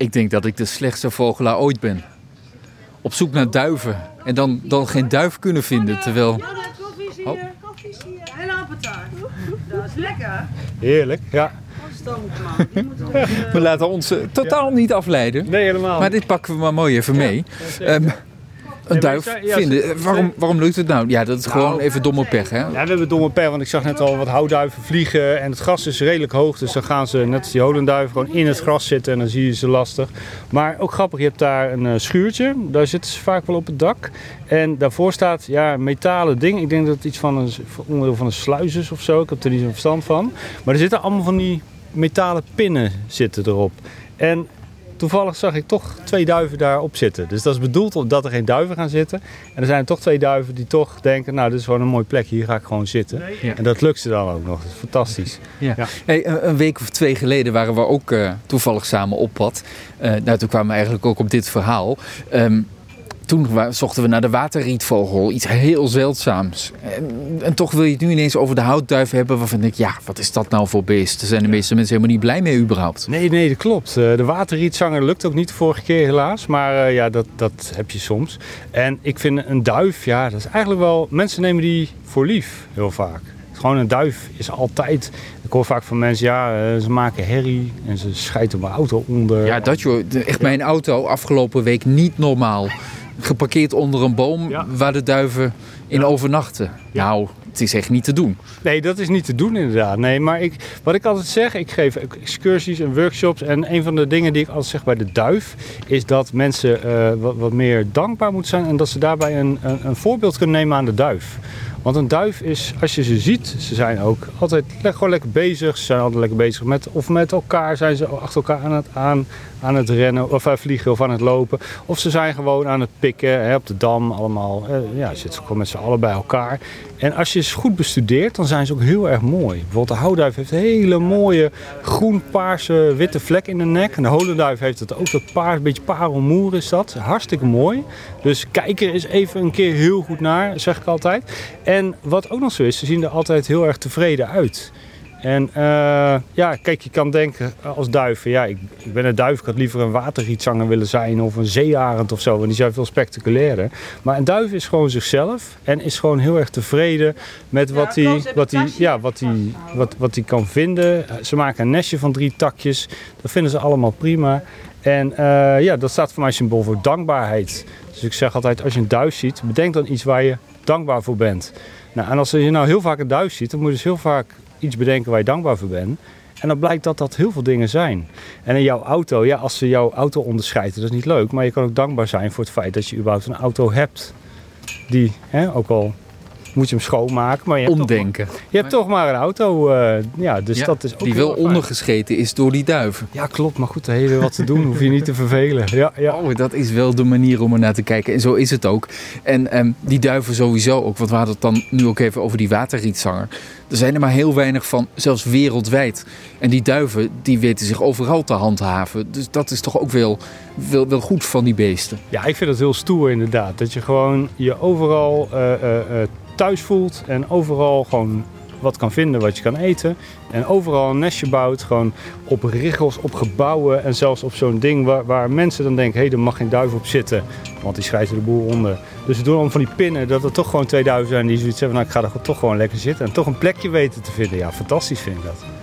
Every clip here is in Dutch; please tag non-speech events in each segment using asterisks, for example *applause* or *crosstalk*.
Ik denk dat ik de slechtste vogelaar ooit ben. Op zoek naar duiven. En dan, dan geen duif kunnen vinden. Terwijl. Oh. Dat is lekker. Heerlijk, ja. We We laten ons eh, totaal niet afleiden. Nee, helemaal. Maar dit pakken we maar mooi even mee. Ehm, een duif ja, vinden. Eh, Waarom, waarom lukt het nou? Ja, dat is gewoon even domme pech, hè? Ja, we hebben domme per, want ik zag net al wat houtduiven vliegen en het gras is redelijk hoog. Dus dan gaan ze, net als die holenduiven, gewoon in het gras zitten en dan zie je ze lastig. Maar ook grappig, je hebt daar een eh, schuurtje, daar zitten ze vaak wel op het dak. En daarvoor staat ja, een metalen ding. Ik denk dat het iets van een onderdeel van een sluis is of zo. Ik heb er niet zo'n verstand van. Maar er zitten allemaal van die metalen pinnen zitten erop. En toevallig zag ik toch twee duiven daarop zitten. Dus dat is bedoeld omdat er geen duiven gaan zitten. En er zijn toch twee duiven die toch denken, nou dit is gewoon een mooi plek, hier ga ik gewoon zitten. Ja. En dat lukt ze dan ook nog. Dat is fantastisch. Ja. Ja. Hey, een, week of twee geleden waren we ook eh, toevallig samen op pad. Eh, nou, toen kwamen we eigenlijk ook op dit verhaal. Ehm, toen zochten we naar de waterrietvogel, iets heel zeldzaams. En, en toch wil je het nu ineens over de houtduif hebben, waarvan ik, ja, wat is dat nou voor beest? Daar zijn de meeste mensen helemaal niet blij mee überhaupt. Nee, nee, dat klopt. Eh, De waterrietzanger lukt ook niet de vorige keer helaas. Maar eh, ja, dat, dat heb je soms. En ik vind een duif, ja, dat is eigenlijk wel... Mensen nemen die voor lief, heel vaak. Gewoon een duif is altijd... Ik hoor vaak van mensen, ja, eh, ze maken herrie en ze schijten mijn auto onder. Ja, dat joh. Echt mijn auto afgelopen week niet normaal. Geparkeerd onder een boom Ja. waar de duiven in overnachten. Nou, het is echt niet te doen. Nee, dat is niet te doen inderdaad. Nee, maar ik, wat ik altijd zeg, ik geef excursies en workshops. En een van de dingen die ik altijd zeg bij de duif, is dat mensen eh, wat, wat meer dankbaar moeten zijn. En dat ze daarbij een, een, een voorbeeld kunnen nemen aan de duif. Want een duif is, als je ze ziet, ze zijn ook altijd gewoon lekker bezig. Ze zijn altijd lekker bezig met, of met elkaar zijn ze achter elkaar aan het, aan, aan het rennen, of aan het vliegen of aan het lopen. Of ze zijn gewoon aan het pikken hè, op de dam, allemaal. eh, ja, ze zitten gewoon met z'n allen bij elkaar. En als je ze goed bestudeert, dan zijn ze ook heel erg mooi. Bijvoorbeeld de houtduif heeft hele mooie groen-paarse witte vlek in de nek. En de holenduif heeft het ook, dat paars, een beetje parelmoer is dat. Hartstikke mooi. Dus kijk er eens even een keer heel goed naar, zeg ik altijd. En wat ook nog zo is, ze zien er altijd heel erg tevreden uit. En eh, ja, kijk, je kan denken als duif, ja, ik, ik ben een duif, ik had liever een waterrietzanger willen zijn of een zeearend of zo, want die zijn veel spectaculairder. Maar een duif is gewoon zichzelf en is gewoon heel erg tevreden met wat hij wat tasje? ja, wat wat, wat kan vinden. Ze maken een nestje van drie takjes, dat vinden ze allemaal prima. En eh, ja, dat staat voor mij symbool voor dankbaarheid. Dus ik zeg altijd, als je een duif ziet, bedenk dan iets waar je dankbaar voor bent. Nou, en als je nou heel vaak een duif ziet, dan moet je dus heel vaak iets bedenken waar je dankbaar voor bent. En dan blijkt dat dat heel veel dingen zijn. En in jouw auto, ja, als ze jouw auto onderscheiden, dat is niet leuk. Maar je kan ook dankbaar zijn voor het feit dat je überhaupt een auto hebt. Die, hè, ook al moet je hem schoonmaken, maar je hebt, toch maar, Omdenken. je hebt toch maar een auto. eh, ja, dus Ja, dat is ook die heel wel ondergescheten is door die duiven. Ja, klopt. Maar goed, weer wat te doen. *laughs* Hoef je niet te vervelen. Ja, ja. Oh, dat is wel de manier om er naar te kijken. En zo is het ook. En ehm, die duiven sowieso ook. Want we hadden het dan nu ook even over die waterrietzanger. Er zijn er maar heel weinig van, zelfs wereldwijd. En die duiven, die weten zich overal te handhaven. Dus dat is toch ook wel, wel, wel goed van die beesten. Ja, ik vind dat heel stoer inderdaad. Dat je gewoon je overal eh, eh, thuis voelt en overal gewoon wat kan vinden wat je kan eten. En overal een nestje bouwt, gewoon op riggels, op gebouwen en zelfs op zo'n ding waar, waar mensen dan denken, hé, hey, er mag geen duif op zitten, want die schrijven de boel onder. Dus we doen allemaal van die pinnen, dat er toch gewoon twee duiven zijn die zoiets hebben, nou ik ga er toch gewoon lekker zitten en toch een plekje weten te vinden. Ja, fantastisch vind ik dat.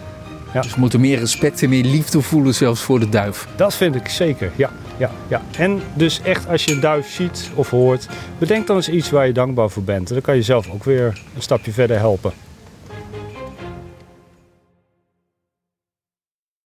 Dus we moeten meer respect en meer liefde voelen zelfs voor de duif. Dat vind ik zeker, ja, ja, ja. En dus echt als je een duif ziet of hoort, bedenk dan eens iets waar je dankbaar voor bent. En dan kan je zelf ook weer een stapje verder helpen.